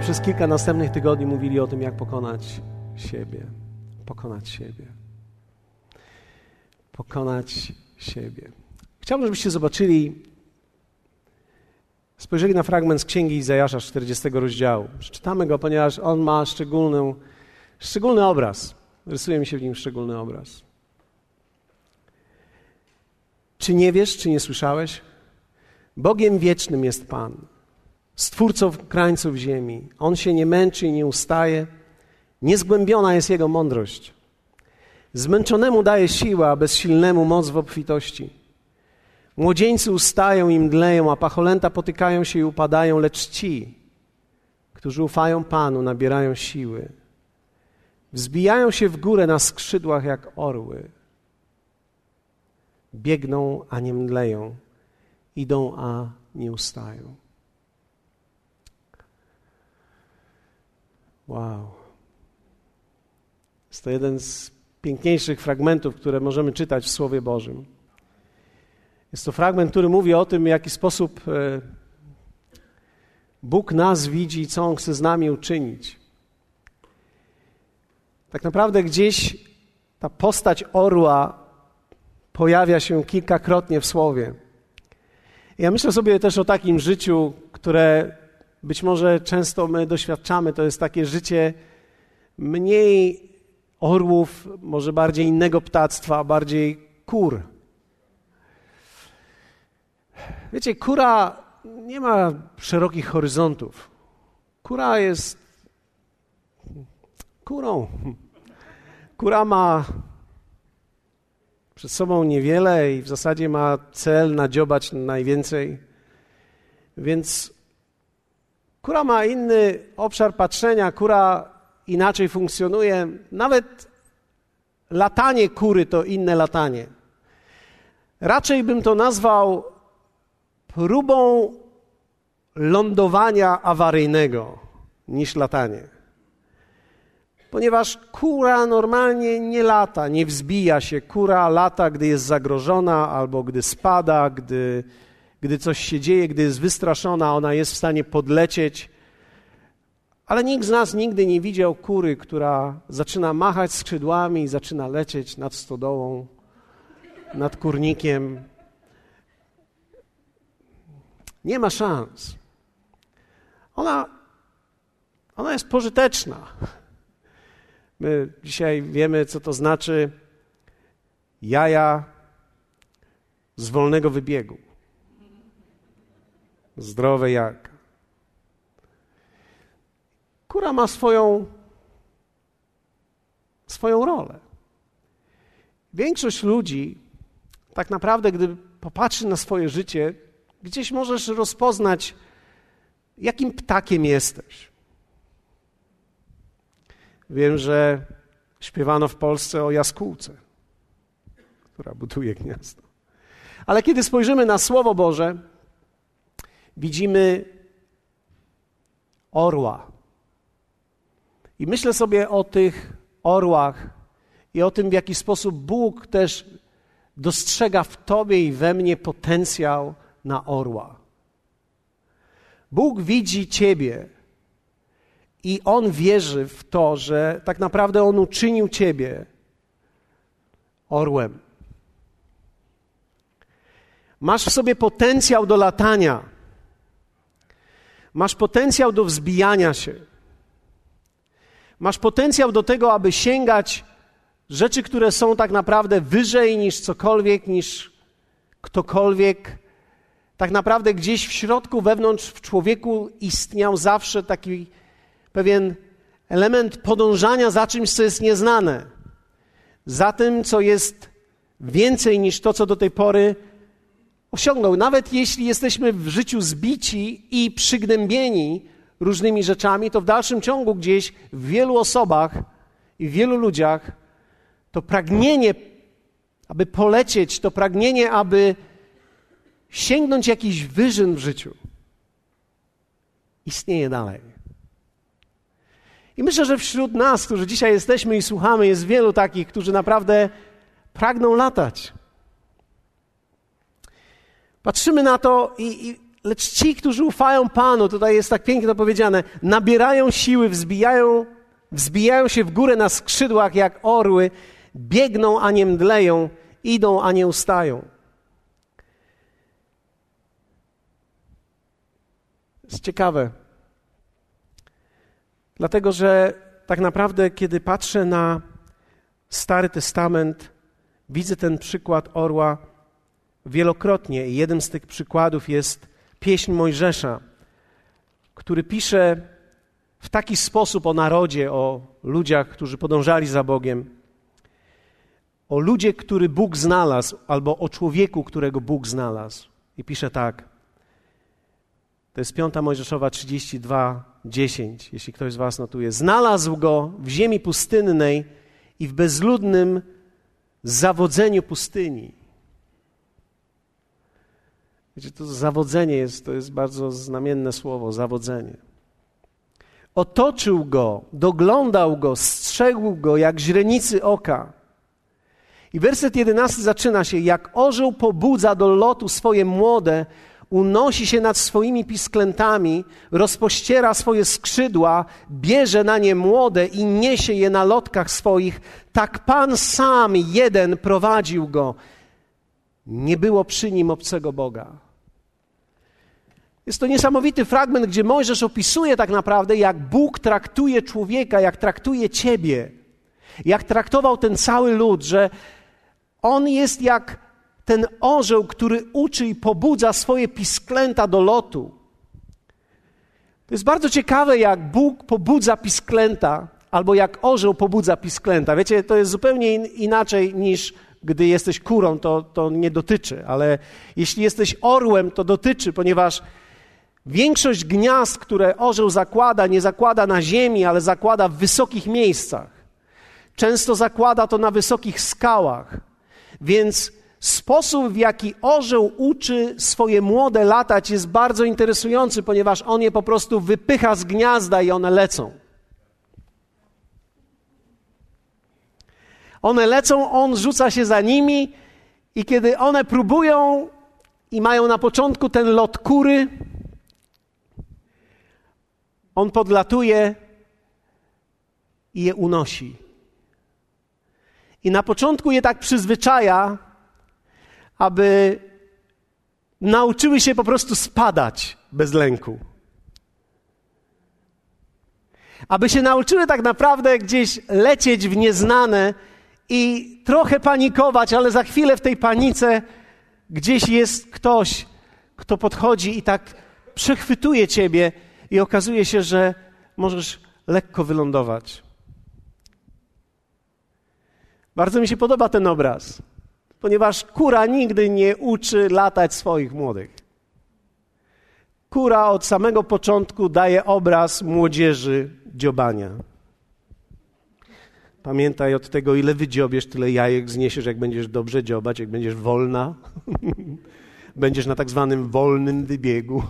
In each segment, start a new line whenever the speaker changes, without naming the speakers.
Przez kilka następnych tygodni mówili o tym, jak pokonać siebie. Pokonać siebie. Pokonać siebie. Chciałbym, żebyście zobaczyli, spojrzeli na fragment z Księgi Izajasza 40 rozdziału. Przeczytamy go, ponieważ on ma szczególny, szczególny obraz. Rysuje mi się w nim szczególny obraz. Czy nie wiesz, czy nie słyszałeś? Bogiem wiecznym jest Pan, stwórcą krańców ziemi. On się nie męczy i nie ustaje. Niezgłębiona jest Jego mądrość. Zmęczonemu daje siłę, a bezsilnemu moc w obfitości. Młodzieńcy ustają i mdleją, a pacholęta potykają się i upadają, lecz ci, którzy ufają Panu, nabierają siły. Wzbijają się w górę na skrzydłach jak orły. Biegną, a nie mdleją. Idą, a nie ustają. Wow. Jest to jeden z piękniejszych fragmentów, które możemy czytać w Słowie Bożym. Jest to fragment, który mówi o tym, w jaki sposób e, Bóg nas widzi i co On chce z nami uczynić. Tak naprawdę gdzieś ta postać orła pojawia się kilkakrotnie w Słowie. Ja myślę sobie też o takim życiu, które być może często my doświadczamy. To jest takie życie mniej orłów, może bardziej innego ptactwa, bardziej kur. Wiecie, kura nie ma szerokich horyzontów. Kura jest kurą. Kura ma przed sobą niewiele i w zasadzie ma cel nadziobać najwięcej. Więc kura ma inny obszar patrzenia, kura inaczej funkcjonuje. Nawet latanie kury to inne latanie. Raczej bym to nazwał próbą lądowania awaryjnego niż latanie. Ponieważ kura normalnie nie lata, nie wzbija się. Kura lata, gdy jest zagrożona albo gdy spada, gdy, gdy coś się dzieje, gdy jest wystraszona, ona jest w stanie podlecieć. Ale nikt z nas nigdy nie widział kury, która zaczyna machać skrzydłami i zaczyna lecieć nad stodołą, nad kurnikiem. Nie ma szans. Ona, ona jest pożyteczna. My dzisiaj wiemy, co to znaczy jaja z wolnego wybiegu. Zdrowe jak. Kura ma swoją, swoją rolę. Większość ludzi, tak naprawdę, gdy popatrzy na swoje życie, Gdzieś możesz rozpoznać, jakim ptakiem jesteś. Wiem, że śpiewano w Polsce o jaskółce, która buduje gniazdo. Ale kiedy spojrzymy na Słowo Boże, widzimy orła. I myślę sobie o tych orłach i o tym, w jaki sposób Bóg też dostrzega w Tobie i we mnie potencjał na orła. Bóg widzi Ciebie i On wierzy w to, że tak naprawdę On uczynił Ciebie orłem. Masz w sobie potencjał do latania. Masz potencjał do wzbijania się. Masz potencjał do tego, aby sięgać rzeczy, które są tak naprawdę wyżej niż cokolwiek, niż ktokolwiek tak naprawdę gdzieś w środku, wewnątrz w człowieku istniał zawsze taki pewien element podążania za czymś, co jest nieznane, za tym, co jest więcej niż to, co do tej pory osiągnął. Nawet jeśli jesteśmy w życiu zbici i przygnębieni różnymi rzeczami, to w dalszym ciągu gdzieś w wielu osobach i w wielu ludziach to pragnienie, aby polecieć, to pragnienie, aby sięgnąć jakiś wyżyn w życiu, istnieje dalej. I myślę, że wśród nas, którzy dzisiaj jesteśmy i słuchamy, jest wielu takich, którzy naprawdę pragną latać. Patrzymy na to i, i lecz ci, którzy ufają Panu, tutaj jest tak pięknie to powiedziane, nabierają siły, wzbijają, wzbijają się w górę na skrzydłach jak orły, biegną, a nie mdleją, idą, a nie ustają. Jest ciekawe, dlatego że tak naprawdę, kiedy patrzę na Stary Testament, widzę ten przykład orła wielokrotnie. Jednym z tych przykładów jest pieśń Mojżesza, który pisze w taki sposób o narodzie, o ludziach, którzy podążali za Bogiem, o ludzie, który Bóg znalazł, albo o człowieku, którego Bóg znalazł. I pisze tak. To jest piąta Mojżeszowa 32, 10, jeśli ktoś z Was notuje. Znalazł go w ziemi pustynnej i w bezludnym zawodzeniu pustyni. Wiecie, to zawodzenie jest, to jest bardzo znamienne słowo, zawodzenie. Otoczył go, doglądał go, strzegł go jak źrenicy oka. I werset jedenasty zaczyna się, jak orzeł pobudza do lotu swoje młode, unosi się nad swoimi pisklętami, rozpościera swoje skrzydła, bierze na nie młode i niesie je na lotkach swoich, tak Pan sam jeden prowadził go. Nie było przy nim obcego Boga. Jest to niesamowity fragment, gdzie Mojżesz opisuje tak naprawdę, jak Bóg traktuje człowieka, jak traktuje ciebie, jak traktował ten cały lud, że on jest jak ten orzeł, który uczy i pobudza swoje pisklęta do lotu. To jest bardzo ciekawe, jak Bóg pobudza pisklęta, albo jak orzeł pobudza pisklęta. Wiecie, to jest zupełnie in, inaczej niż gdy jesteś kurą, to, to nie dotyczy, ale jeśli jesteś orłem, to dotyczy, ponieważ większość gniazd, które orzeł zakłada, nie zakłada na ziemi, ale zakłada w wysokich miejscach. Często zakłada to na wysokich skałach. Więc sposób, w jaki orzeł uczy swoje młode latać, jest bardzo interesujący, ponieważ on je po prostu wypycha z gniazda i one lecą. One lecą, on rzuca się za nimi, i kiedy one próbują i mają na początku ten lot kury, on podlatuje i je unosi. I na początku je tak przyzwyczaja, aby nauczyły się po prostu spadać bez lęku. Aby się nauczyły tak naprawdę gdzieś lecieć w nieznane i trochę panikować, ale za chwilę w tej panice gdzieś jest ktoś, kto podchodzi i tak przechwytuje ciebie i okazuje się, że możesz lekko wylądować. Bardzo mi się podoba ten obraz, ponieważ kura nigdy nie uczy latać swoich młodych. Kura od samego początku daje obraz młodzieży dziobania. Pamiętaj od tego, ile wydziobiesz, tyle jajek zniesiesz, jak będziesz dobrze dziobać, jak będziesz wolna. będziesz na tak zwanym wolnym wybiegu.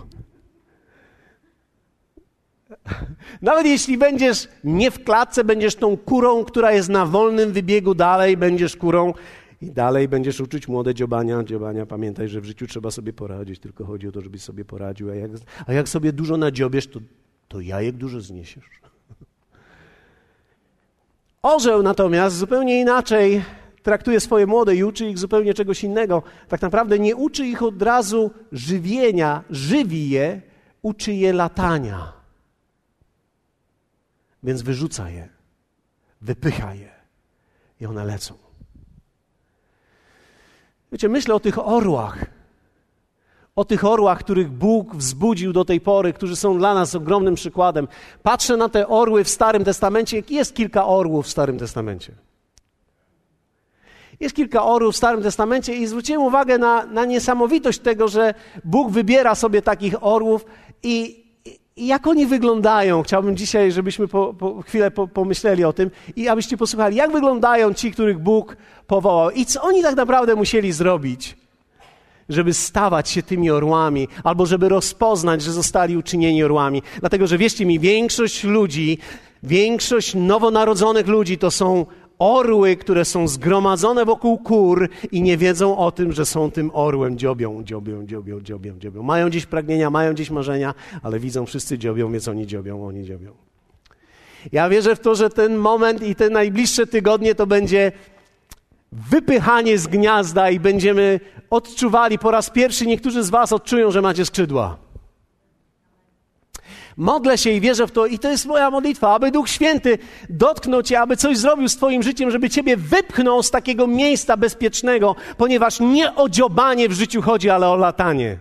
Nawet jeśli będziesz nie w klatce, będziesz tą kurą, która jest na wolnym wybiegu, dalej będziesz kurą i dalej będziesz uczyć młode dziobania. Dziobania, pamiętaj, że w życiu trzeba sobie poradzić, tylko chodzi o to, żebyś sobie poradził. A jak, a jak sobie dużo nadziobiesz, to, to jajek dużo zniesiesz. Orzeł natomiast zupełnie inaczej traktuje swoje młode i uczy ich zupełnie czegoś innego. Tak naprawdę nie uczy ich od razu żywienia, żywi je, uczy je latania. Więc wyrzuca je, wypycha je i one lecą. Wiecie, myślę o tych orłach. O tych orłach, których Bóg wzbudził do tej pory, którzy są dla nas ogromnym przykładem. Patrzę na te orły w Starym Testamencie. Jest kilka orłów w Starym Testamencie. Jest kilka orłów w Starym Testamencie i zwróciłem uwagę na, na niesamowitość tego, że Bóg wybiera sobie takich orłów i i jak oni wyglądają? Chciałbym dzisiaj, żebyśmy po, po chwilę po, pomyśleli o tym i abyście posłuchali, jak wyglądają ci, których Bóg powołał i co oni tak naprawdę musieli zrobić, żeby stawać się tymi orłami, albo żeby rozpoznać, że zostali uczynieni orłami. Dlatego, że wierzcie mi, większość ludzi, większość nowonarodzonych ludzi to są orły, które są zgromadzone wokół kur i nie wiedzą o tym, że są tym orłem. Dziobią, dziobią, dziobią, dziobią, dziobią. Mają dziś pragnienia, mają dziś marzenia, ale widzą wszyscy dziobią, więc oni dziobią, oni dziobią. Ja wierzę w to, że ten moment i te najbliższe tygodnie to będzie wypychanie z gniazda i będziemy odczuwali po raz pierwszy, niektórzy z Was odczują, że macie skrzydła. Modlę się i wierzę w to, i to jest moja modlitwa, aby Duch Święty dotknął Cię, aby coś zrobił z Twoim życiem, żeby Ciebie wypchnął z takiego miejsca bezpiecznego, ponieważ nie o dziobanie w życiu chodzi, ale o latanie.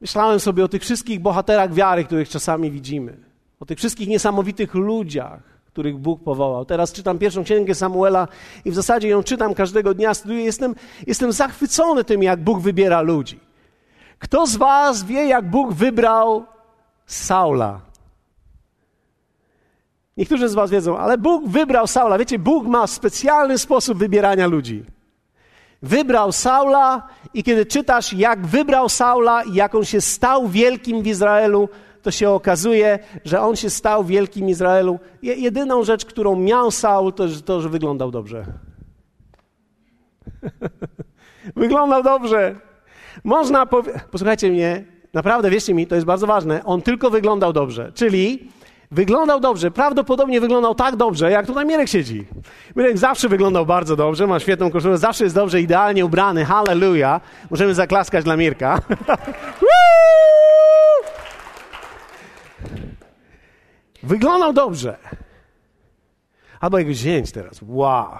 Myślałem sobie o tych wszystkich bohaterach wiary, których czasami widzimy, o tych wszystkich niesamowitych ludziach, których Bóg powołał. Teraz czytam pierwszą księgę Samuela i w zasadzie ją czytam każdego dnia, studiuję. Jestem, jestem zachwycony tym, jak Bóg wybiera ludzi. Kto z Was wie, jak Bóg wybrał Saula? Niektórzy z Was wiedzą, ale Bóg wybrał Saula. Wiecie, Bóg ma specjalny sposób wybierania ludzi. Wybrał Saula i kiedy czytasz, jak wybrał Saula i jak on się stał wielkim w Izraelu, to się okazuje, że on się stał wielkim Izraelu. Jedyną rzecz, którą miał Saul, to to, że wyglądał dobrze. wyglądał dobrze. Można powiedzieć, posłuchajcie mnie, naprawdę wierzcie mi, to jest bardzo ważne, on tylko wyglądał dobrze. Czyli wyglądał dobrze, prawdopodobnie wyglądał tak dobrze, jak tutaj Mirek siedzi. Mirek zawsze wyglądał bardzo dobrze, ma świetną koszulę, zawsze jest dobrze, idealnie ubrany, hallelujah. Możemy zaklaskać dla Mirka. wyglądał dobrze. Albo jego zięć teraz, wow.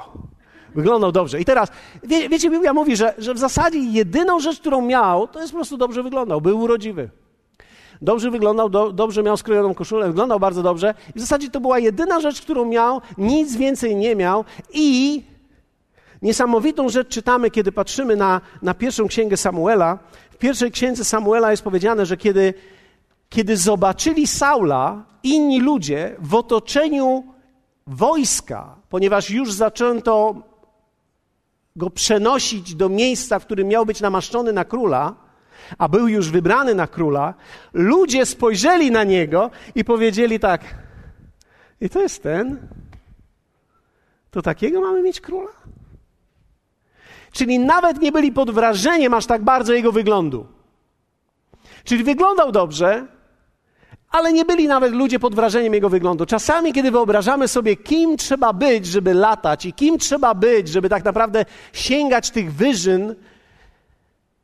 Wyglądał dobrze. I teraz, wie, wiecie, Biblia mówi, że, że w zasadzie jedyną rzecz, którą miał, to jest po prostu dobrze wyglądał. Był urodziwy. Dobrze wyglądał, do, dobrze miał skrojoną koszulę, wyglądał bardzo dobrze. I w zasadzie to była jedyna rzecz, którą miał, nic więcej nie miał. I niesamowitą rzecz czytamy, kiedy patrzymy na, na pierwszą księgę Samuela. W pierwszej księdze Samuela jest powiedziane, że kiedy, kiedy zobaczyli Saula, inni ludzie w otoczeniu wojska, ponieważ już zaczęto go przenosić do miejsca, w którym miał być namaszczony na króla, a był już wybrany na króla, ludzie spojrzeli na niego i powiedzieli tak: I to jest ten? To takiego mamy mieć króla? Czyli nawet nie byli pod wrażeniem aż tak bardzo jego wyglądu. Czyli wyglądał dobrze, ale nie byli nawet ludzie pod wrażeniem jego wyglądu. Czasami, kiedy wyobrażamy sobie, kim trzeba być, żeby latać i kim trzeba być, żeby tak naprawdę sięgać tych wyżyn,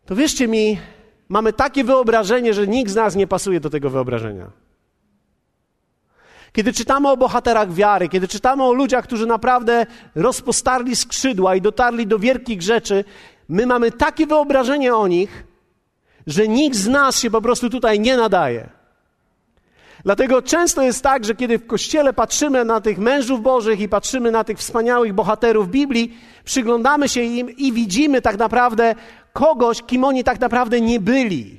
to wierzcie mi, mamy takie wyobrażenie, że nikt z nas nie pasuje do tego wyobrażenia. Kiedy czytamy o bohaterach wiary, kiedy czytamy o ludziach, którzy naprawdę rozpostarli skrzydła i dotarli do wielkich rzeczy, my mamy takie wyobrażenie o nich, że nikt z nas się po prostu tutaj nie nadaje. Dlatego często jest tak, że kiedy w kościele patrzymy na tych mężów Bożych i patrzymy na tych wspaniałych bohaterów Biblii, przyglądamy się im i widzimy tak naprawdę kogoś, kim oni tak naprawdę nie byli.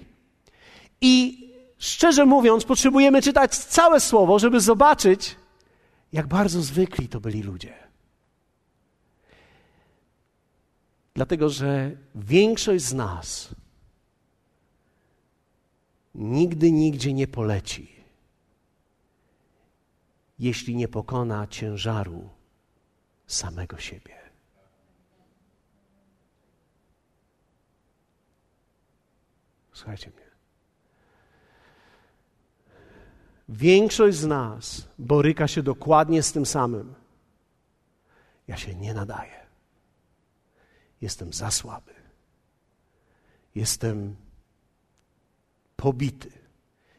I szczerze mówiąc, potrzebujemy czytać całe słowo, żeby zobaczyć, jak bardzo zwykli to byli ludzie. Dlatego, że większość z nas nigdy nigdzie nie poleci jeśli nie pokona ciężaru samego siebie. Słuchajcie mnie. Większość z nas boryka się dokładnie z tym samym. Ja się nie nadaję. Jestem za słaby. Jestem pobity.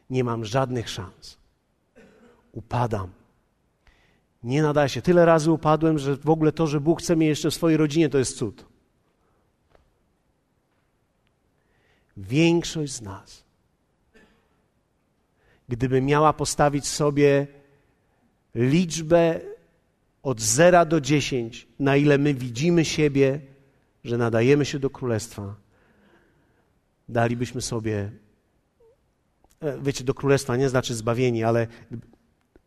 Nie mam żadnych szans. Upadam. Nie nadaje się. Tyle razy upadłem, że w ogóle to, że Bóg chce mnie jeszcze w swojej rodzinie, to jest cud. Większość z nas, gdyby miała postawić sobie liczbę od 0 do 10, na ile my widzimy siebie, że nadajemy się do królestwa, dalibyśmy sobie, e, wiecie, do królestwa nie znaczy zbawieni, ale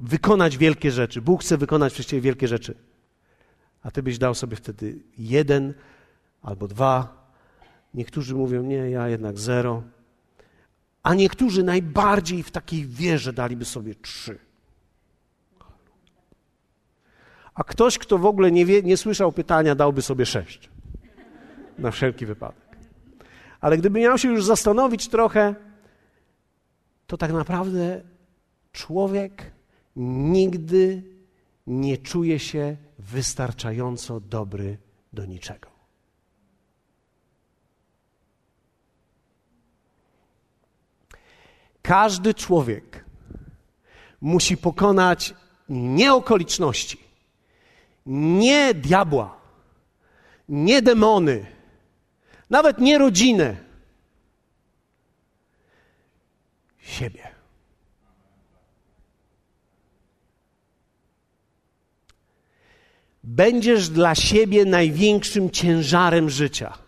wykonać wielkie rzeczy. Bóg chce wykonać przez ciebie wielkie rzeczy. A ty byś dał sobie wtedy jeden albo dwa. Niektórzy mówią, nie, ja jednak zero. A niektórzy najbardziej w takiej wierze daliby sobie trzy. A ktoś, kto w ogóle nie, wie, nie słyszał pytania, dałby sobie sześć. Na wszelki wypadek. Ale gdyby miał się już zastanowić trochę, to tak naprawdę człowiek nigdy nie czuje się wystarczająco dobry do niczego. Każdy człowiek musi pokonać nie okoliczności, nie diabła, nie demony, nawet nie rodzinę, siebie. Będziesz dla siebie największym ciężarem życia.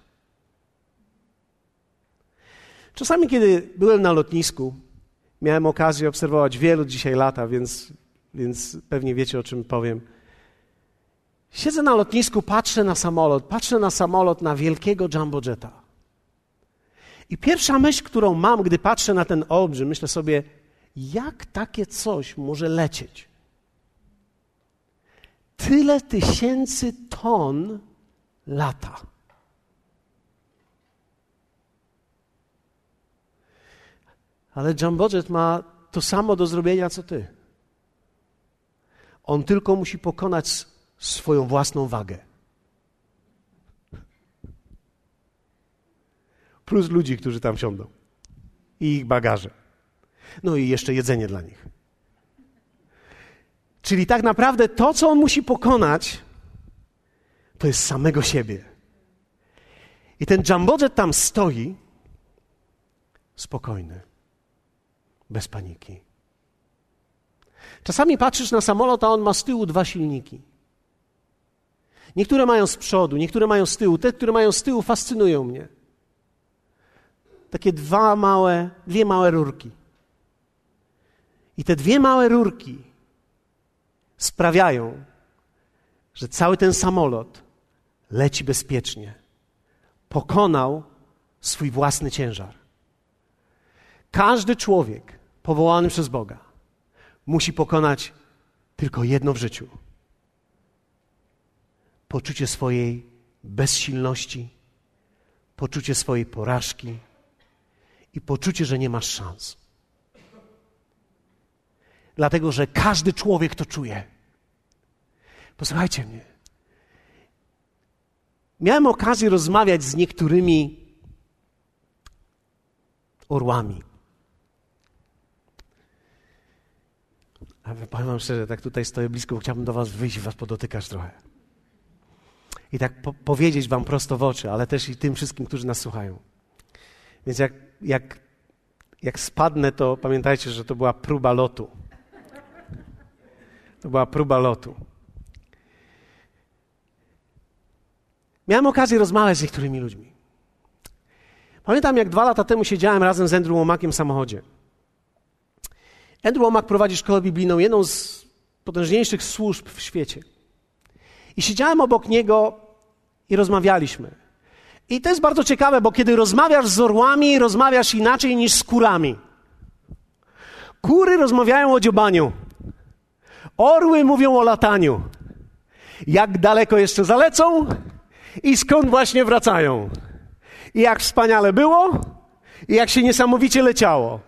Czasami, kiedy byłem na lotnisku, miałem okazję obserwować wielu dzisiaj lata, więc, więc pewnie wiecie, o czym powiem. Siedzę na lotnisku, patrzę na samolot, patrzę na samolot, na wielkiego jumbojeta. I pierwsza myśl, którą mam, gdy patrzę na ten olbrzym, myślę sobie, jak takie coś może lecieć? Tyle tysięcy ton lata. Ale Jumbojet ma to samo do zrobienia, co ty. On tylko musi pokonać swoją własną wagę. Plus ludzi, którzy tam siądą. I ich bagaże. No i jeszcze jedzenie dla nich. Czyli tak naprawdę to, co on musi pokonać, to jest samego siebie. I ten jumbojet tam stoi spokojny, bez paniki. Czasami patrzysz na samolot, a on ma z tyłu dwa silniki. Niektóre mają z przodu, niektóre mają z tyłu. Te, które mają z tyłu, fascynują mnie. Takie dwa małe, dwie małe rurki. I te dwie małe rurki sprawiają, że cały ten samolot leci bezpiecznie. Pokonał swój własny ciężar. Każdy człowiek powołany przez Boga musi pokonać tylko jedno w życiu poczucie swojej bezsilności, poczucie swojej porażki i poczucie, że nie masz szans. Dlatego, że każdy człowiek to czuje. Posłuchajcie mnie. Miałem okazję rozmawiać z niektórymi orłami. A powiem wam szczerze, tak tutaj stoję blisko, chciałbym do was wyjść i was podotykać trochę i tak po powiedzieć Wam prosto w oczy, ale też i tym wszystkim, którzy nas słuchają. Więc jak, jak, jak spadnę, to pamiętajcie, że to była próba lotu. To była próba lotu. Miałem okazję rozmawiać z niektórymi ludźmi. Pamiętam, jak dwa lata temu siedziałem razem z Andrew Womakiem w samochodzie. Andrew Womak prowadzi szkołę biblijną, jedną z potężniejszych służb w świecie. I siedziałem obok niego i rozmawialiśmy. I to jest bardzo ciekawe, bo kiedy rozmawiasz z orłami, rozmawiasz inaczej niż z kurami. Kury rozmawiają o dziobaniu. Orły mówią o lataniu. Jak daleko jeszcze zalecą i skąd właśnie wracają. I jak wspaniale było i jak się niesamowicie leciało.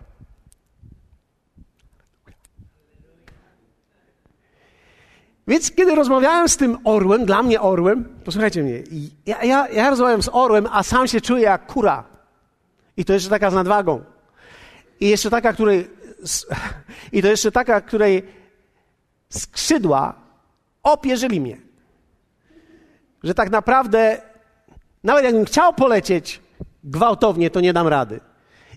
Więc kiedy rozmawiałem z tym orłem, dla mnie orłem, posłuchajcie mnie, ja, ja, ja rozmawiam z orłem, a sam się czuję jak kura. I to jeszcze taka z nadwagą. I jeszcze taka, której, i to jeszcze taka, której skrzydła opierzyli mnie. Że tak naprawdę, nawet jakbym chciał polecieć gwałtownie, to nie dam rady.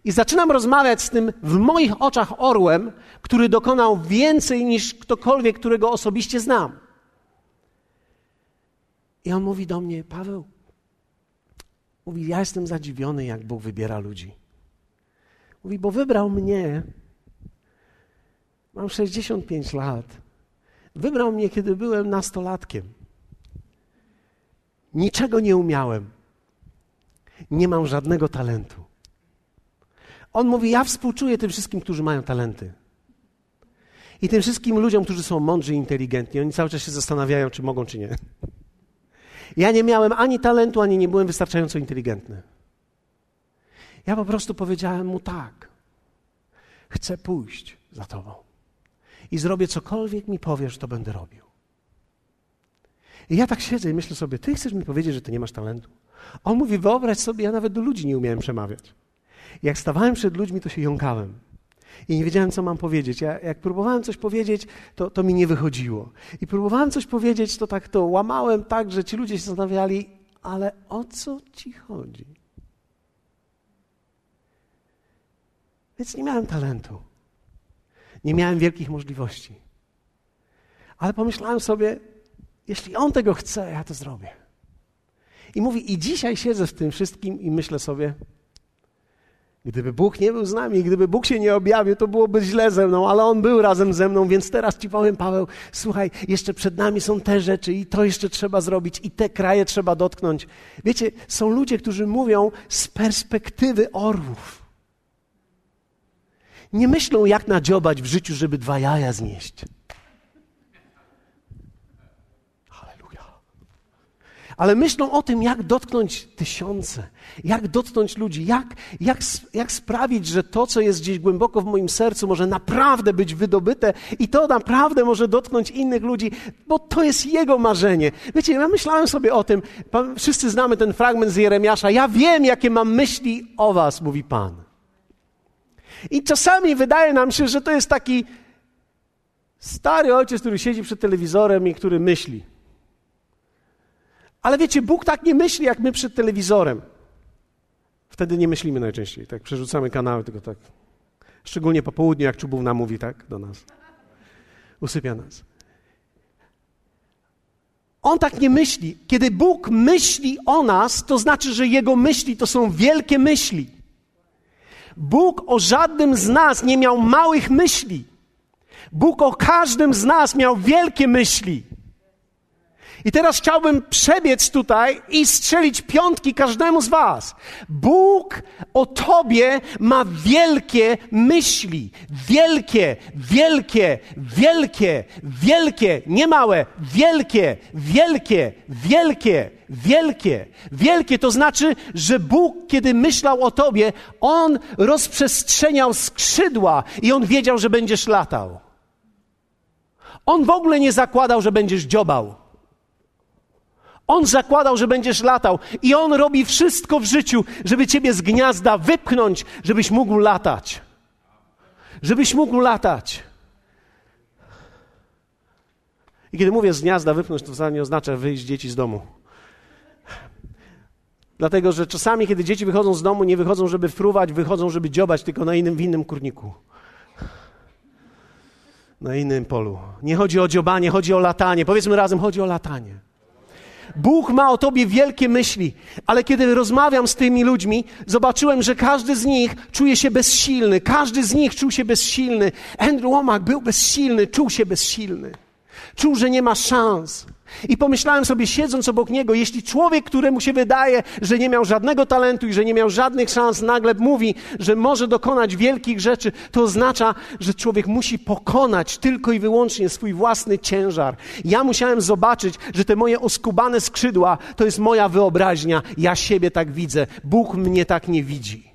I zaczynam rozmawiać z tym w moich oczach orłem, który dokonał więcej niż ktokolwiek, którego osobiście znam. I on mówi do mnie, Paweł, mówi, ja jestem zadziwiony, jak Bóg wybiera ludzi. Mówi, bo wybrał mnie. Mam 65 lat. Wybrał mnie, kiedy byłem nastolatkiem. Niczego nie umiałem. Nie mam żadnego talentu. On mówi: Ja współczuję tym wszystkim, którzy mają talenty. I tym wszystkim ludziom, którzy są mądrzy i inteligentni, oni cały czas się zastanawiają, czy mogą, czy nie. Ja nie miałem ani talentu, ani nie byłem wystarczająco inteligentny. Ja po prostu powiedziałem mu tak. Chcę pójść za tobą. I zrobię cokolwiek mi powiesz, to będę robił. I ja tak siedzę i myślę sobie, ty chcesz mi powiedzieć, że ty nie masz talentu? On mówi, wyobraź sobie, ja nawet do ludzi nie umiałem przemawiać. Jak stawałem przed ludźmi, to się jąkałem. I nie wiedziałem, co mam powiedzieć. Ja, jak próbowałem coś powiedzieć, to, to mi nie wychodziło. I próbowałem coś powiedzieć, to tak to łamałem tak, że ci ludzie się zastanawiali, ale o co ci chodzi? Więc nie miałem talentu. Nie miałem wielkich możliwości. Ale pomyślałem sobie, jeśli on tego chce, ja to zrobię. I mówi, i dzisiaj siedzę w tym wszystkim i myślę sobie, Gdyby Bóg nie był z nami, gdyby Bóg się nie objawił, to byłoby źle ze mną, ale On był razem ze mną, więc teraz Ci powiem, Paweł, słuchaj, jeszcze przed nami są te rzeczy i to jeszcze trzeba zrobić i te kraje trzeba dotknąć. Wiecie, są ludzie, którzy mówią z perspektywy orłów. Nie myślą, jak nadziobać w życiu, żeby dwa jaja znieść. ale myślą o tym, jak dotknąć tysiące, jak dotknąć ludzi, jak, jak, jak sprawić, że to, co jest gdzieś głęboko w moim sercu, może naprawdę być wydobyte i to naprawdę może dotknąć innych ludzi, bo to jest jego marzenie. Wiecie, ja myślałem sobie o tym, wszyscy znamy ten fragment z Jeremiasza. Ja wiem, jakie mam myśli o Was, mówi Pan. I czasami wydaje nam się, że to jest taki stary ojciec, który siedzi przed telewizorem i który myśli. Ale wiecie, Bóg tak nie myśli, jak my przed telewizorem. Wtedy nie myślimy najczęściej, tak przerzucamy kanały, tylko tak. Szczególnie po południu, jak czubówna mówi tak do nas. Usypia nas. On tak nie myśli. Kiedy Bóg myśli o nas, to znaczy, że Jego myśli to są wielkie myśli. Bóg o żadnym z nas nie miał małych myśli. Bóg o każdym z nas miał wielkie myśli. I teraz chciałbym przebiec tutaj i strzelić piątki każdemu z Was. Bóg o Tobie ma wielkie myśli. Wielkie, wielkie, wielkie, wielkie, nie małe, wielkie, wielkie, wielkie, wielkie. Wielkie to znaczy, że Bóg, kiedy myślał o Tobie, On rozprzestrzeniał skrzydła i On wiedział, że będziesz latał. On w ogóle nie zakładał, że będziesz dziobał. On zakładał, że będziesz latał i on robi wszystko w życiu, żeby ciebie z gniazda wypchnąć, żebyś mógł latać. Żebyś mógł latać. I kiedy mówię z gniazda wypchnąć, to wcale nie oznacza wyjść dzieci z domu. Dlatego, że czasami, kiedy dzieci wychodzą z domu, nie wychodzą, żeby fruwać, wychodzą, żeby dziobać, tylko na innym, w innym kurniku. Na innym polu. Nie chodzi o dziobanie, chodzi o latanie. Powiedzmy razem, chodzi o latanie. Bóg ma o tobie wielkie myśli, ale kiedy rozmawiam z tymi ludźmi, zobaczyłem, że każdy z nich czuje się bezsilny. Każdy z nich czuł się bezsilny. Andrew Womack był bezsilny, czuł się bezsilny. Czuł, że nie ma szans. I pomyślałem sobie, siedząc obok niego, jeśli człowiek, któremu się wydaje, że nie miał żadnego talentu i że nie miał żadnych szans, nagle mówi, że może dokonać wielkich rzeczy, to oznacza, że człowiek musi pokonać tylko i wyłącznie swój własny ciężar. Ja musiałem zobaczyć, że te moje oskubane skrzydła to jest moja wyobraźnia. Ja siebie tak widzę. Bóg mnie tak nie widzi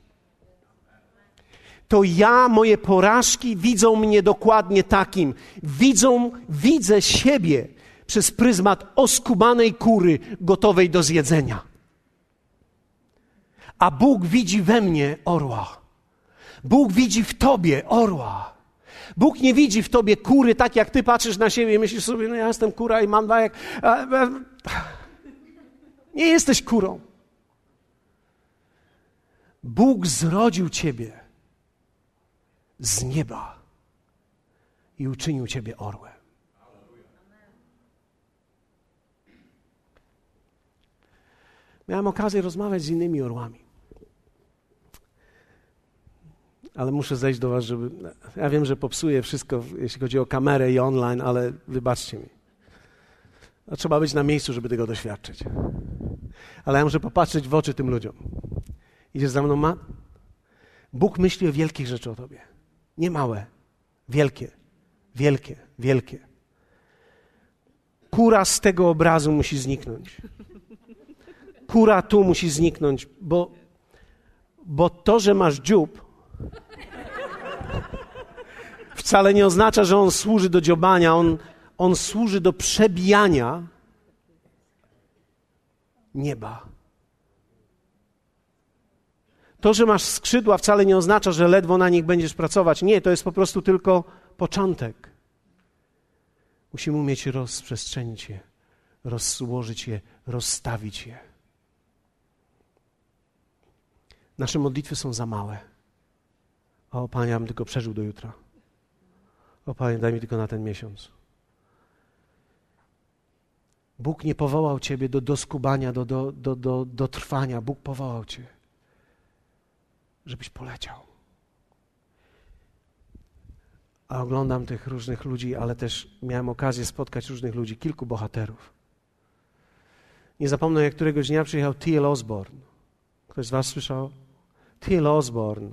to ja, moje porażki widzą mnie dokładnie takim. Widzą, widzę siebie przez pryzmat oskubanej kury gotowej do zjedzenia. A Bóg widzi we mnie orła. Bóg widzi w tobie orła. Bóg nie widzi w tobie kury tak, jak ty patrzysz na siebie i myślisz sobie, no ja jestem kura i mam jak... Nie jesteś kurą. Bóg zrodził ciebie z nieba i uczynił ciebie orłem. Miałem okazję rozmawiać z innymi orłami. Ale muszę zejść do Was, żeby. Ja wiem, że popsuję wszystko, jeśli chodzi o kamerę i online, ale wybaczcie mi. No, trzeba być na miejscu, żeby tego doświadczyć. Ale ja muszę popatrzeć w oczy tym ludziom. Idziesz za mną, ma? Bóg myśli o wielkich rzeczy o Tobie. Nie małe, wielkie. Wielkie, wielkie. Kura z tego obrazu musi zniknąć. Kura tu musi zniknąć, bo, bo to, że masz dziób, wcale nie oznacza, że on służy do dziobania, on, on służy do przebijania nieba. To, że masz skrzydła, wcale nie oznacza, że ledwo na nich będziesz pracować. Nie, to jest po prostu tylko początek. Musimy umieć rozprzestrzenić je, rozłożyć je, rozstawić je. Nasze modlitwy są za małe. O Panie, ja bym tylko przeżył do jutra. O Panie, daj mi tylko na ten miesiąc. Bóg nie powołał Ciebie do doskubania, do, do, do, do, do trwania. Bóg powołał Cię, żebyś poleciał. A oglądam tych różnych ludzi, ale też miałem okazję spotkać różnych ludzi, kilku bohaterów. Nie zapomnę, jak któregoś dnia przyjechał T.L. Osborne. Ktoś z Was słyszał? T.L. Osborne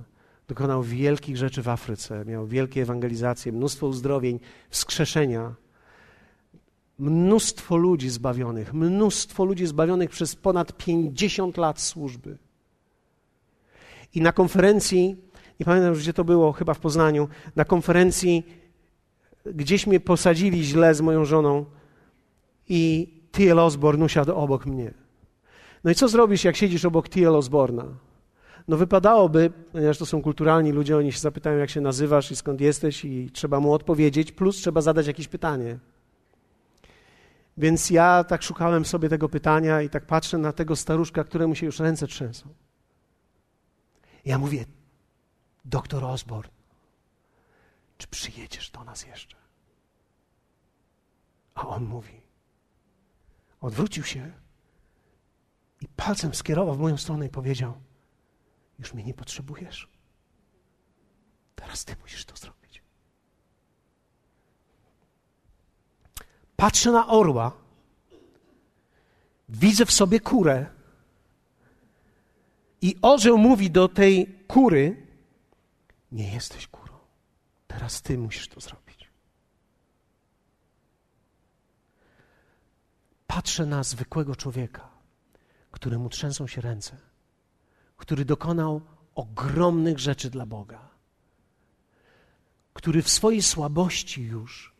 dokonał wielkich rzeczy w Afryce, miał wielkie ewangelizacje, mnóstwo uzdrowień, wskrzeszenia. Mnóstwo ludzi zbawionych, mnóstwo ludzi zbawionych przez ponad 50 lat służby. I na konferencji, nie pamiętam już gdzie to było, chyba w Poznaniu, na konferencji gdzieś mnie posadzili źle z moją żoną i T.L. Osborne usiadł obok mnie. No i co zrobisz, jak siedzisz obok T.L. Osborna? No wypadałoby, ponieważ to są kulturalni ludzie, oni się zapytają, jak się nazywasz i skąd jesteś i trzeba mu odpowiedzieć, plus trzeba zadać jakieś pytanie. Więc ja tak szukałem sobie tego pytania i tak patrzę na tego staruszka, któremu się już ręce trzęsą. Ja mówię, doktor Osborne, czy przyjedziesz do nas jeszcze? A on mówi, odwrócił się i palcem skierował w moją stronę i powiedział, już mnie nie potrzebujesz. Teraz ty musisz to zrobić. Patrzę na orła, widzę w sobie kurę i orzeł mówi do tej kury, nie jesteś kurą. Teraz ty musisz to zrobić. Patrzę na zwykłego człowieka, któremu trzęsą się ręce który dokonał ogromnych rzeczy dla Boga, który w swojej słabości już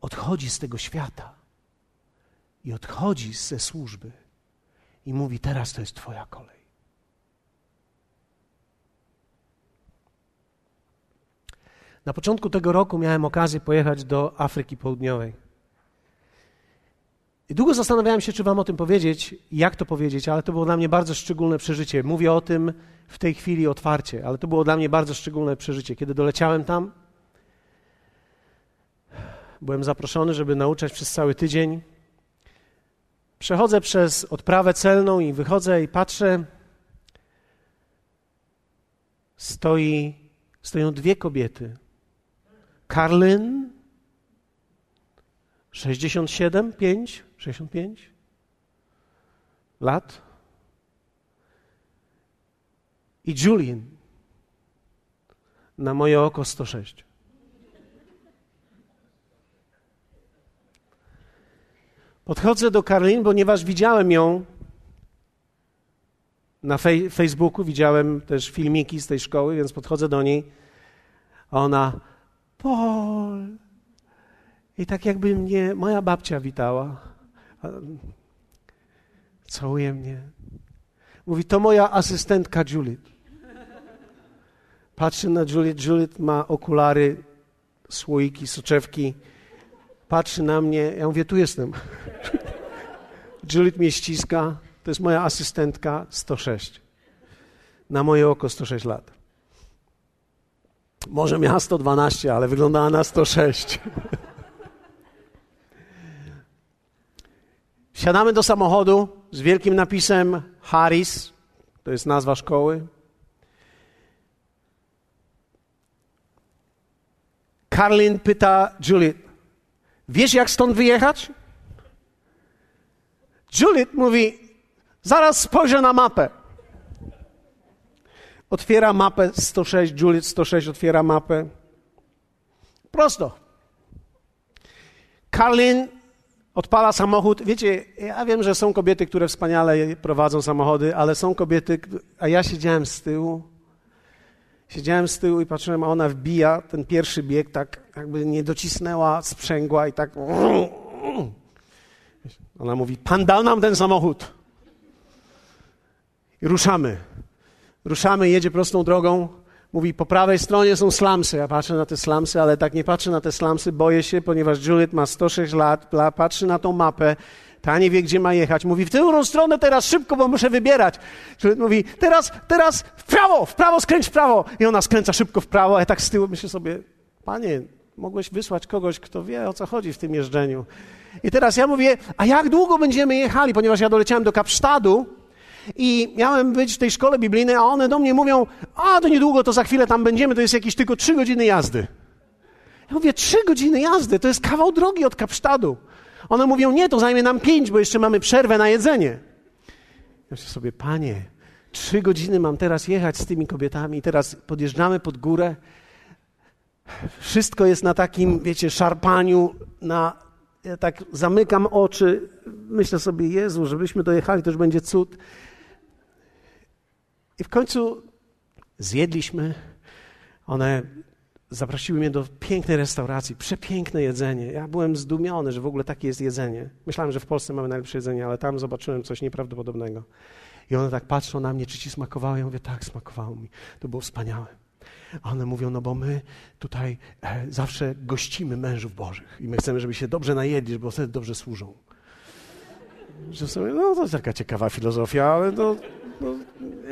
odchodzi z tego świata i odchodzi ze służby i mówi: Teraz to jest Twoja kolej. Na początku tego roku miałem okazję pojechać do Afryki Południowej. Długo zastanawiałem się, czy Wam o tym powiedzieć, jak to powiedzieć, ale to było dla mnie bardzo szczególne przeżycie. Mówię o tym w tej chwili otwarcie, ale to było dla mnie bardzo szczególne przeżycie. Kiedy doleciałem tam, byłem zaproszony, żeby nauczać przez cały tydzień. Przechodzę przez odprawę celną i wychodzę i patrzę. Stoi, stoją dwie kobiety. Karlyn, 67, 5, 65 lat. I Julian na moje oko 106. Podchodzę do Karlin, ponieważ widziałem ją na fej Facebooku, widziałem też filmiki z tej szkoły, więc podchodzę do niej, ona, Paul. I tak jakby mnie moja babcia witała. Całuje mnie. Mówi, to moja asystentka Juliet. Patrzy na Juliet. Juliet ma okulary, słoiki, soczewki. Patrzy na mnie. Ja mówię, tu jestem. Juliet mnie ściska. To jest moja asystentka 106. Na moje oko 106 lat. Może miała 112, ale wyglądała na 106. Siadamy do samochodu z wielkim napisem Harris, to jest nazwa szkoły. Karlin pyta Juliet, wiesz jak stąd wyjechać? Juliet mówi, zaraz spojrzę na mapę. Otwiera mapę 106, Juliet 106 otwiera mapę. Prosto. Karlin odpala samochód. Wiecie, ja wiem, że są kobiety, które wspaniale prowadzą samochody, ale są kobiety, a ja siedziałem z tyłu. Siedziałem z tyłu i patrzyłem, a ona wbija ten pierwszy bieg, tak jakby nie docisnęła sprzęgła i tak. Ona mówi: Pan dał nam ten samochód. I ruszamy. Ruszamy, jedzie prostą drogą. Mówi, po prawej stronie są slamsy. Ja patrzę na te slamsy, ale tak nie patrzę na te slamsy, boję się, ponieważ Juliet ma 106 lat, patrzy na tą mapę, ta nie wie, gdzie ma jechać. Mówi, w tę stronę teraz szybko, bo muszę wybierać. Juliet mówi, teraz, teraz w prawo, w prawo, skręć w prawo. I ona skręca szybko w prawo, a ja tak z tyłu myślę sobie, panie, mogłeś wysłać kogoś, kto wie, o co chodzi w tym jeżdżeniu. I teraz ja mówię, a jak długo będziemy jechali? Ponieważ ja doleciałem do Kapsztadu, i miałem być w tej szkole biblijnej, a one do mnie mówią, a to niedługo, to za chwilę tam będziemy, to jest jakieś tylko trzy godziny jazdy. Ja mówię, trzy godziny jazdy, to jest kawał drogi od Kapsztadu. One mówią, nie, to zajmie nam pięć, bo jeszcze mamy przerwę na jedzenie. Ja myślę sobie, panie, trzy godziny mam teraz jechać z tymi kobietami, teraz podjeżdżamy pod górę. Wszystko jest na takim, wiecie, szarpaniu, na, ja tak zamykam oczy, myślę sobie, Jezu, żebyśmy dojechali, to już będzie cud. I w końcu zjedliśmy. One zaprosiły mnie do pięknej restauracji, przepiękne jedzenie. Ja byłem zdumiony, że w ogóle takie jest jedzenie. Myślałem, że w Polsce mamy najlepsze jedzenie, ale tam zobaczyłem coś nieprawdopodobnego. I one tak patrzą na mnie, czy ci smakowało? Ja mówię, tak, smakowało mi. To było wspaniałe. A one mówią, no bo my tutaj e, zawsze gościmy mężów bożych i my chcemy, żeby się dobrze najedli, bo wtedy dobrze służą. Że sobie, no to jest taka ciekawa filozofia, ale to no,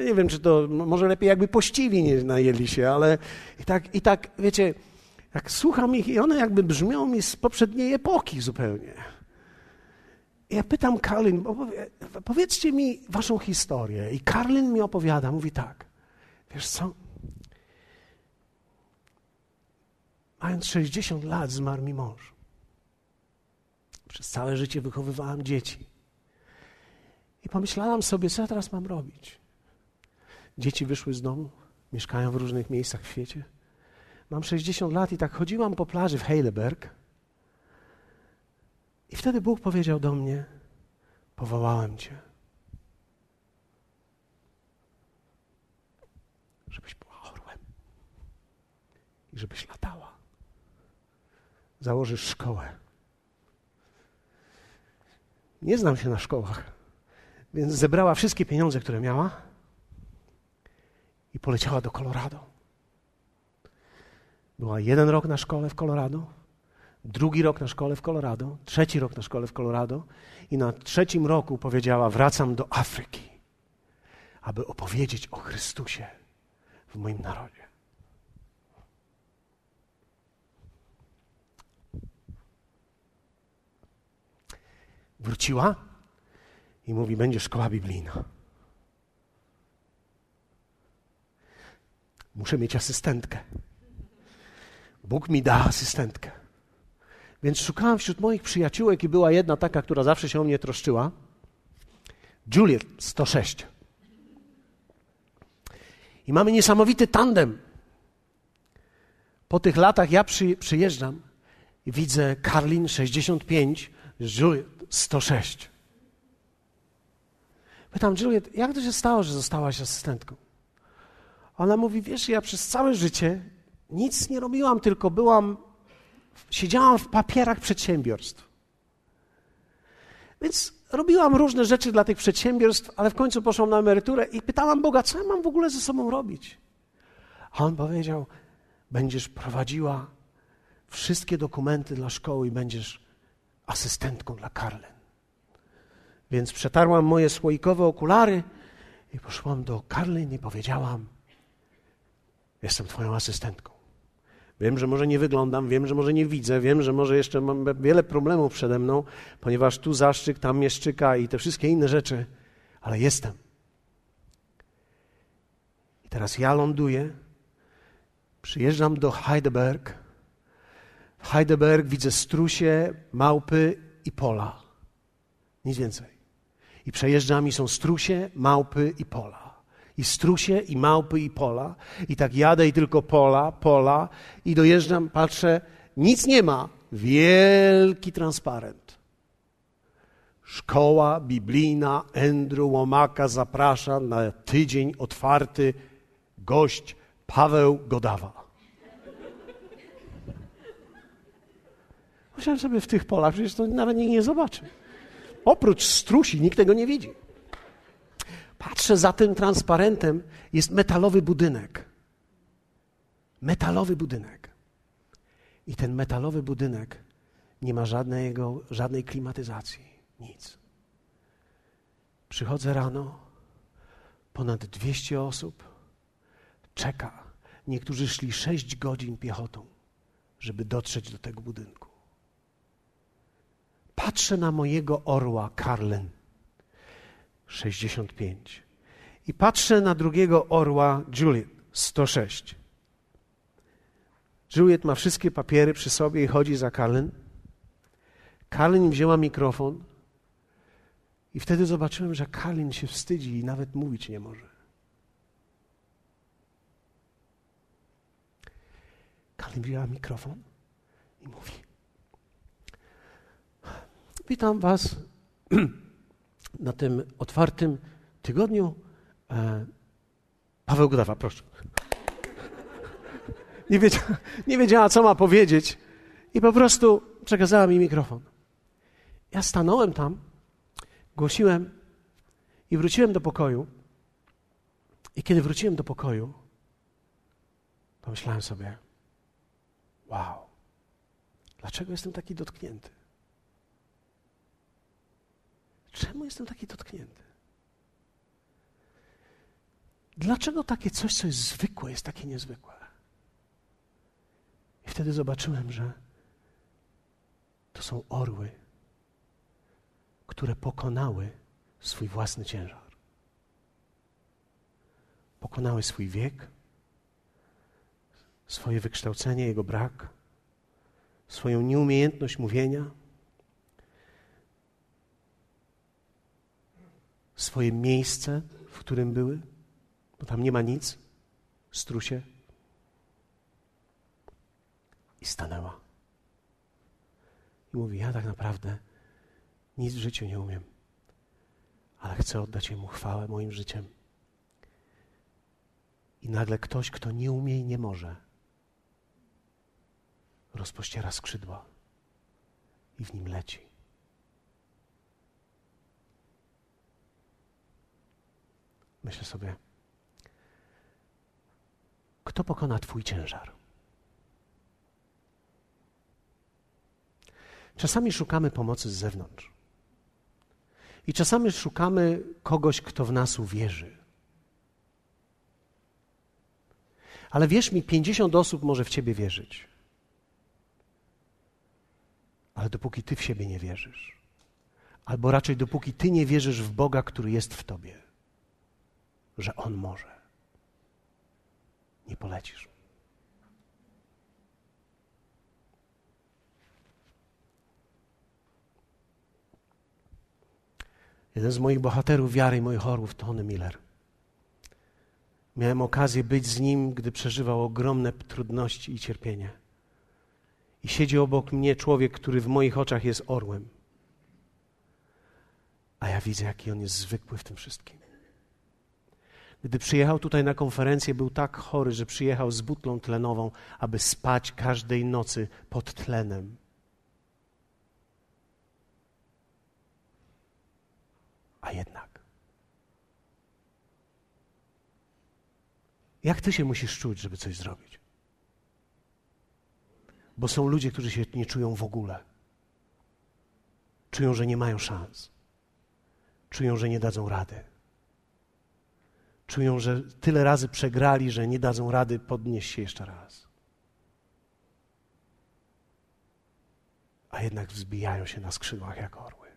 nie wiem, czy to może lepiej jakby pościwi nie najedli się, ale i tak, i tak, wiecie, jak słucham ich i one jakby brzmią mi z poprzedniej epoki zupełnie. I ja pytam Karlin, powiedzcie mi waszą historię. I Karlin mi opowiada, mówi tak, wiesz co, mając 60 lat zmarł mi mąż. Przez całe życie wychowywałam dzieci. I pomyślałam sobie, co ja teraz mam robić. Dzieci wyszły z domu, mieszkają w różnych miejscach w świecie. Mam 60 lat i tak chodziłam po plaży w Heidelberg. I wtedy Bóg powiedział do mnie: Powołałem Cię, żebyś była orłem i żebyś latała. Założysz szkołę. Nie znam się na szkołach więc zebrała wszystkie pieniądze, które miała i poleciała do Colorado. Była jeden rok na szkole w Colorado, drugi rok na szkole w Colorado, trzeci rok na szkole w Colorado i na trzecim roku powiedziała: Wracam do Afryki, aby opowiedzieć o Chrystusie w moim narodzie. Wróciła i mówi: Będzie szkoła biblijna. Muszę mieć asystentkę. Bóg mi da asystentkę. Więc szukałem wśród moich przyjaciółek i była jedna taka, która zawsze się o mnie troszczyła. Juliet 106. I mamy niesamowity tandem. Po tych latach ja przy, przyjeżdżam i widzę Karlin 65, Juliet 106. Pytam Juliet, jak to się stało, że zostałaś asystentką? Ona mówi, wiesz, ja przez całe życie nic nie robiłam, tylko byłam, siedziałam w papierach przedsiębiorstw. Więc robiłam różne rzeczy dla tych przedsiębiorstw, ale w końcu poszłam na emeryturę i pytałam Boga, co ja mam w ogóle ze sobą robić? A on powiedział, będziesz prowadziła wszystkie dokumenty dla szkoły i będziesz asystentką dla Karlen. Więc przetarłam moje słoikowe okulary i poszłam do Karlin i powiedziałam: Jestem Twoją asystentką. Wiem, że może nie wyglądam, wiem, że może nie widzę, wiem, że może jeszcze mam wiele problemów przede mną, ponieważ tu zaszczyk, tam mieszczyka i te wszystkie inne rzeczy, ale jestem. I teraz ja ląduję, przyjeżdżam do Heidelberg. W Heidelberg widzę strusie, małpy i pola. Nic więcej. I przejeżdżami są strusie, małpy i pola. I strusie, i małpy, i pola. I tak jadę i tylko pola, pola. I dojeżdżam, patrzę, nic nie ma. wielki transparent. Szkoła biblijna Andrew Łomaka zaprasza na tydzień otwarty gość Paweł Godawa. Myślałem sobie w tych polach, przecież to nawet nikt nie zobaczy. Oprócz strusi nikt tego nie widzi. Patrzę za tym transparentem, jest metalowy budynek. Metalowy budynek. I ten metalowy budynek nie ma żadnego, żadnej klimatyzacji, nic. Przychodzę rano, ponad 200 osób czeka. Niektórzy szli 6 godzin piechotą, żeby dotrzeć do tego budynku. Patrzę na mojego orła, Karlen, 65. I patrzę na drugiego orła, Juliet, 106. Juliet ma wszystkie papiery przy sobie i chodzi za Karlen. Karlen wzięła mikrofon i wtedy zobaczyłem, że Karlen się wstydzi i nawet mówić nie może. Karlen wzięła mikrofon i mówi: Witam Was na tym otwartym tygodniu. E, Paweł Godawa, proszę. Nie wiedziała, nie wiedziała, co ma powiedzieć, i po prostu przekazała mi mikrofon. Ja stanąłem tam, głosiłem i wróciłem do pokoju. I kiedy wróciłem do pokoju, pomyślałem sobie: Wow, dlaczego jestem taki dotknięty? Czemu jestem taki dotknięty? Dlaczego takie coś, co jest zwykłe, jest takie niezwykłe? I wtedy zobaczyłem, że to są orły, które pokonały swój własny ciężar. Pokonały swój wiek, swoje wykształcenie, jego brak, swoją nieumiejętność mówienia swoje miejsce, w którym były, bo tam nie ma nic, strusie. I stanęła. I mówi: Ja tak naprawdę nic w życiu nie umiem, ale chcę oddać Jemu chwałę moim życiem. I nagle ktoś, kto nie umie i nie może, rozpościera skrzydła i w nim leci. Myślę sobie, kto pokona Twój ciężar? Czasami szukamy pomocy z zewnątrz. I czasami szukamy kogoś, kto w nas uwierzy. Ale wierz mi, 50 osób może w ciebie wierzyć. Ale dopóki ty w siebie nie wierzysz, albo raczej dopóki ty nie wierzysz w Boga, który jest w tobie, że On może. Nie polecisz. Jeden z moich bohaterów wiary i moich orłów, Tony Miller. Miałem okazję być z nim, gdy przeżywał ogromne trudności i cierpienie. I siedzi obok mnie człowiek, który w moich oczach jest orłem. A ja widzę, jaki on jest zwykły w tym wszystkim. Gdy przyjechał tutaj na konferencję, był tak chory, że przyjechał z butlą tlenową, aby spać każdej nocy pod tlenem. A jednak. Jak ty się musisz czuć, żeby coś zrobić? Bo są ludzie, którzy się nie czują w ogóle. Czują, że nie mają szans. Czują, że nie dadzą rady czują, że tyle razy przegrali, że nie dadzą rady podnieść się jeszcze raz. A jednak wzbijają się na skrzydłach jak orły.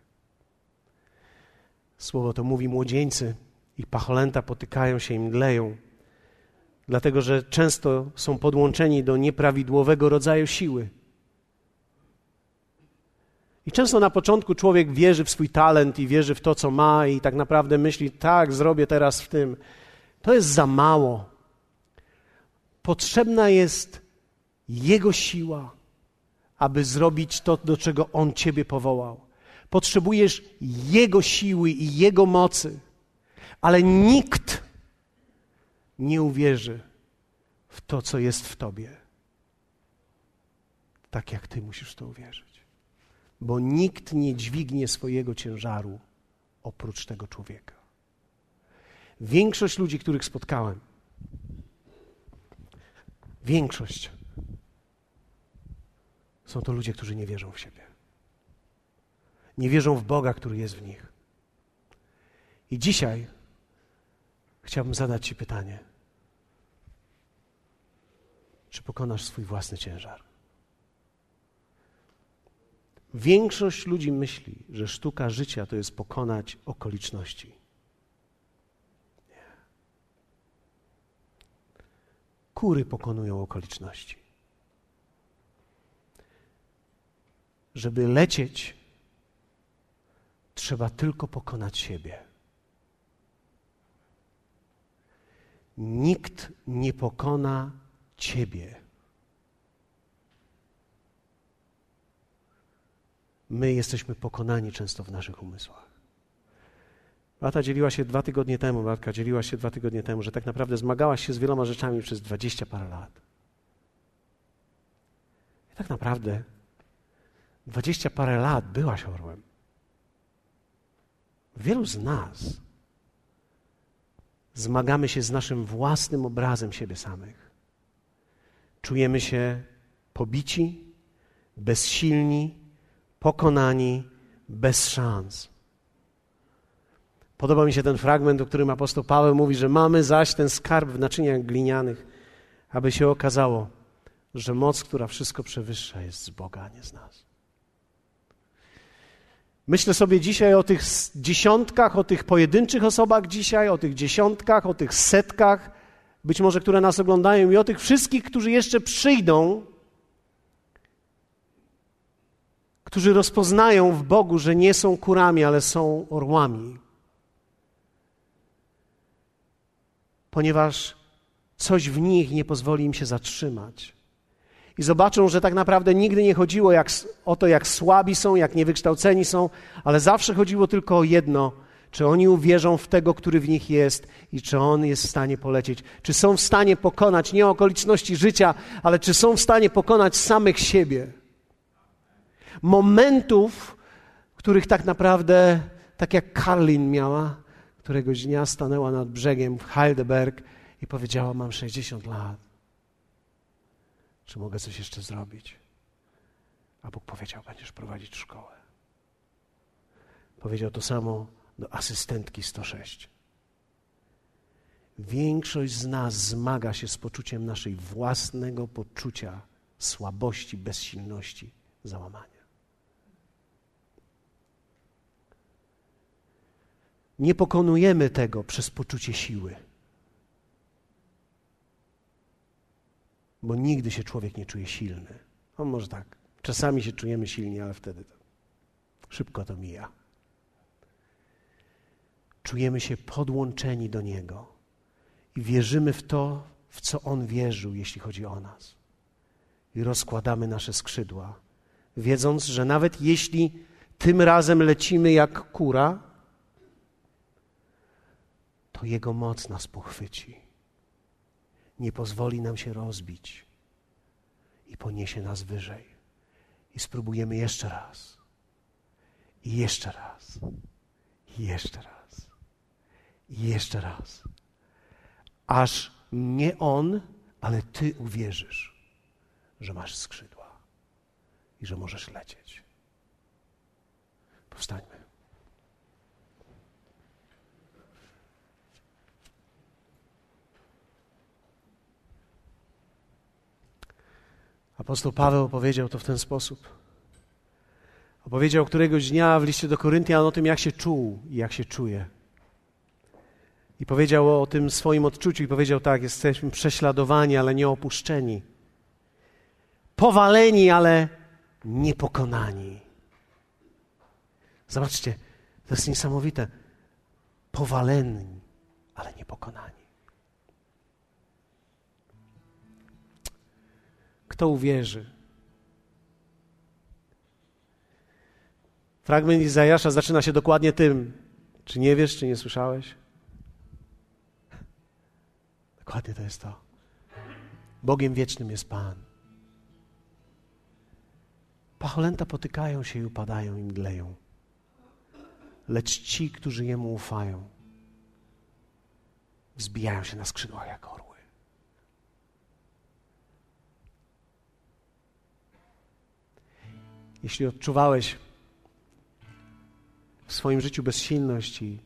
Słowo to mówi młodzieńcy, ich pacholęta potykają się i mdleją, dlatego że często są podłączeni do nieprawidłowego rodzaju siły. I często na początku człowiek wierzy w swój talent i wierzy w to, co ma, i tak naprawdę myśli, tak, zrobię teraz w tym. To jest za mało. Potrzebna jest Jego siła, aby zrobić to, do czego On Ciebie powołał. Potrzebujesz Jego siły i Jego mocy, ale nikt nie uwierzy w to, co jest w Tobie. Tak jak Ty musisz to uwierzyć. Bo nikt nie dźwignie swojego ciężaru oprócz tego człowieka. Większość ludzi, których spotkałem, większość są to ludzie, którzy nie wierzą w siebie. Nie wierzą w Boga, który jest w nich. I dzisiaj chciałbym zadać Ci pytanie: czy pokonasz swój własny ciężar? Większość ludzi myśli, że sztuka życia to jest pokonać okoliczności. Kury pokonują okoliczności. Żeby lecieć, trzeba tylko pokonać siebie. Nikt nie pokona ciebie. My jesteśmy pokonani często w naszych umysłach. Beata dzieliła się dwa tygodnie temu, Beatka dzieliła się dwa tygodnie temu, że tak naprawdę zmagałaś się z wieloma rzeczami przez dwadzieścia parę lat. I tak naprawdę dwadzieścia parę lat byłaś orłem. Wielu z nas zmagamy się z naszym własnym obrazem siebie samych. Czujemy się pobici, bezsilni, pokonani, bez szans. Podoba mi się ten fragment, o którym apostoł Paweł mówi, że mamy zaś ten skarb w naczyniach glinianych, aby się okazało, że moc, która wszystko przewyższa, jest z Boga, a nie z nas. Myślę sobie dzisiaj o tych dziesiątkach, o tych pojedynczych osobach dzisiaj, o tych dziesiątkach, o tych setkach, być może które nas oglądają, i o tych wszystkich, którzy jeszcze przyjdą, którzy rozpoznają w Bogu, że nie są kurami, ale są orłami. Ponieważ coś w nich nie pozwoli im się zatrzymać i zobaczą, że tak naprawdę nigdy nie chodziło jak, o to, jak słabi są, jak niewykształceni są, ale zawsze chodziło tylko o jedno: czy oni uwierzą w tego, który w nich jest i czy on jest w stanie polecieć, czy są w stanie pokonać nie okoliczności życia, ale czy są w stanie pokonać samych siebie. Momentów, których tak naprawdę, tak jak Karlin miała, któregoś dnia stanęła nad brzegiem w Heidelberg i powiedziała: Mam 60 lat. Czy mogę coś jeszcze zrobić? A Bóg powiedział: Będziesz prowadzić szkołę. Powiedział to samo do asystentki 106. Większość z nas zmaga się z poczuciem naszej własnego poczucia słabości, bezsilności, załamania. Nie pokonujemy tego przez poczucie siły. bo nigdy się człowiek nie czuje silny. On może tak, czasami się czujemy silni, ale wtedy to szybko to mija. Czujemy się podłączeni do Niego i wierzymy w to, w co On wierzył, jeśli chodzi o nas. I rozkładamy nasze skrzydła, wiedząc, że nawet jeśli tym razem lecimy jak kura, to Jego moc nas pochwyci nie pozwoli nam się rozbić i poniesie nas wyżej. I spróbujemy jeszcze raz. I jeszcze raz. I jeszcze raz. I jeszcze raz. Aż nie on, ale ty uwierzysz, że masz skrzydła i że możesz lecieć. Powstańmy. Apostoł Paweł opowiedział to w ten sposób. Opowiedział któregoś dnia w liście do Koryntian o tym, jak się czuł i jak się czuje. I powiedział o tym swoim odczuciu i powiedział tak, jesteśmy prześladowani, ale nie opuszczeni. Powaleni, ale niepokonani. Zobaczcie, to jest niesamowite. Powaleni, ale niepokonani. Kto uwierzy, Fragment Izajasza zaczyna się dokładnie tym. Czy nie wiesz, czy nie słyszałeś? Dokładnie to jest to. Bogiem wiecznym jest Pan. Pacholęta potykają się i upadają i mdleją. Lecz ci, którzy Jemu ufają, wzbijają się na skrzydłach jak orły. Jeśli odczuwałeś w swoim życiu bezsilność i,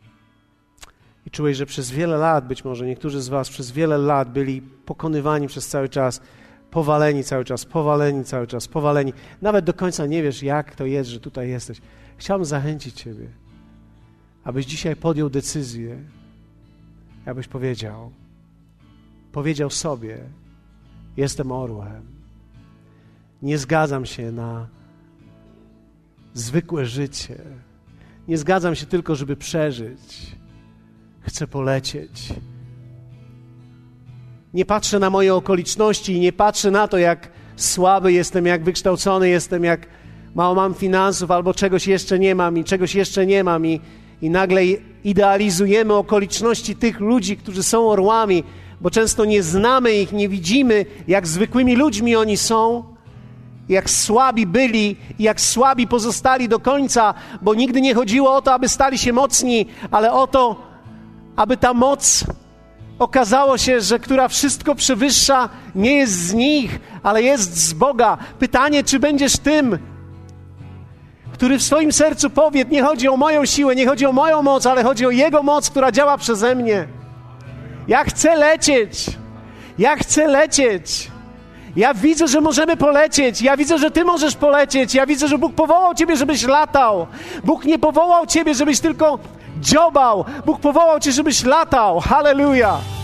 i czułeś, że przez wiele lat, być może niektórzy z Was przez wiele lat byli pokonywani przez cały czas, powaleni cały czas, powaleni cały czas, powaleni. Nawet do końca nie wiesz, jak to jest, że tutaj jesteś. Chciałbym zachęcić Ciebie, abyś dzisiaj podjął decyzję, abyś powiedział, powiedział sobie: Jestem orłem. Nie zgadzam się na zwykłe życie. Nie zgadzam się tylko, żeby przeżyć. Chcę polecieć. Nie patrzę na moje okoliczności i nie patrzę na to, jak słaby jestem, jak wykształcony jestem, jak mało mam finansów, albo czegoś jeszcze nie mam i czegoś jeszcze nie mam i, i nagle idealizujemy okoliczności tych ludzi, którzy są orłami, bo często nie znamy ich, nie widzimy, jak zwykłymi ludźmi oni są, jak słabi byli i jak słabi pozostali do końca, bo nigdy nie chodziło o to, aby stali się mocni, ale o to, aby ta moc okazało się, że która wszystko przewyższa, nie jest z nich, ale jest z Boga. Pytanie, czy będziesz tym, który w swoim sercu powie: Nie chodzi o moją siłę, nie chodzi o moją moc, ale chodzi o Jego moc, która działa przeze mnie. Ja chcę lecieć. Ja chcę lecieć. Ja widzę, że możemy polecieć. Ja widzę, że Ty możesz polecieć. Ja widzę, że Bóg powołał Ciebie, żebyś latał. Bóg nie powołał Ciebie, żebyś tylko dziobał. Bóg powołał Cię, żebyś latał. Hallelujah.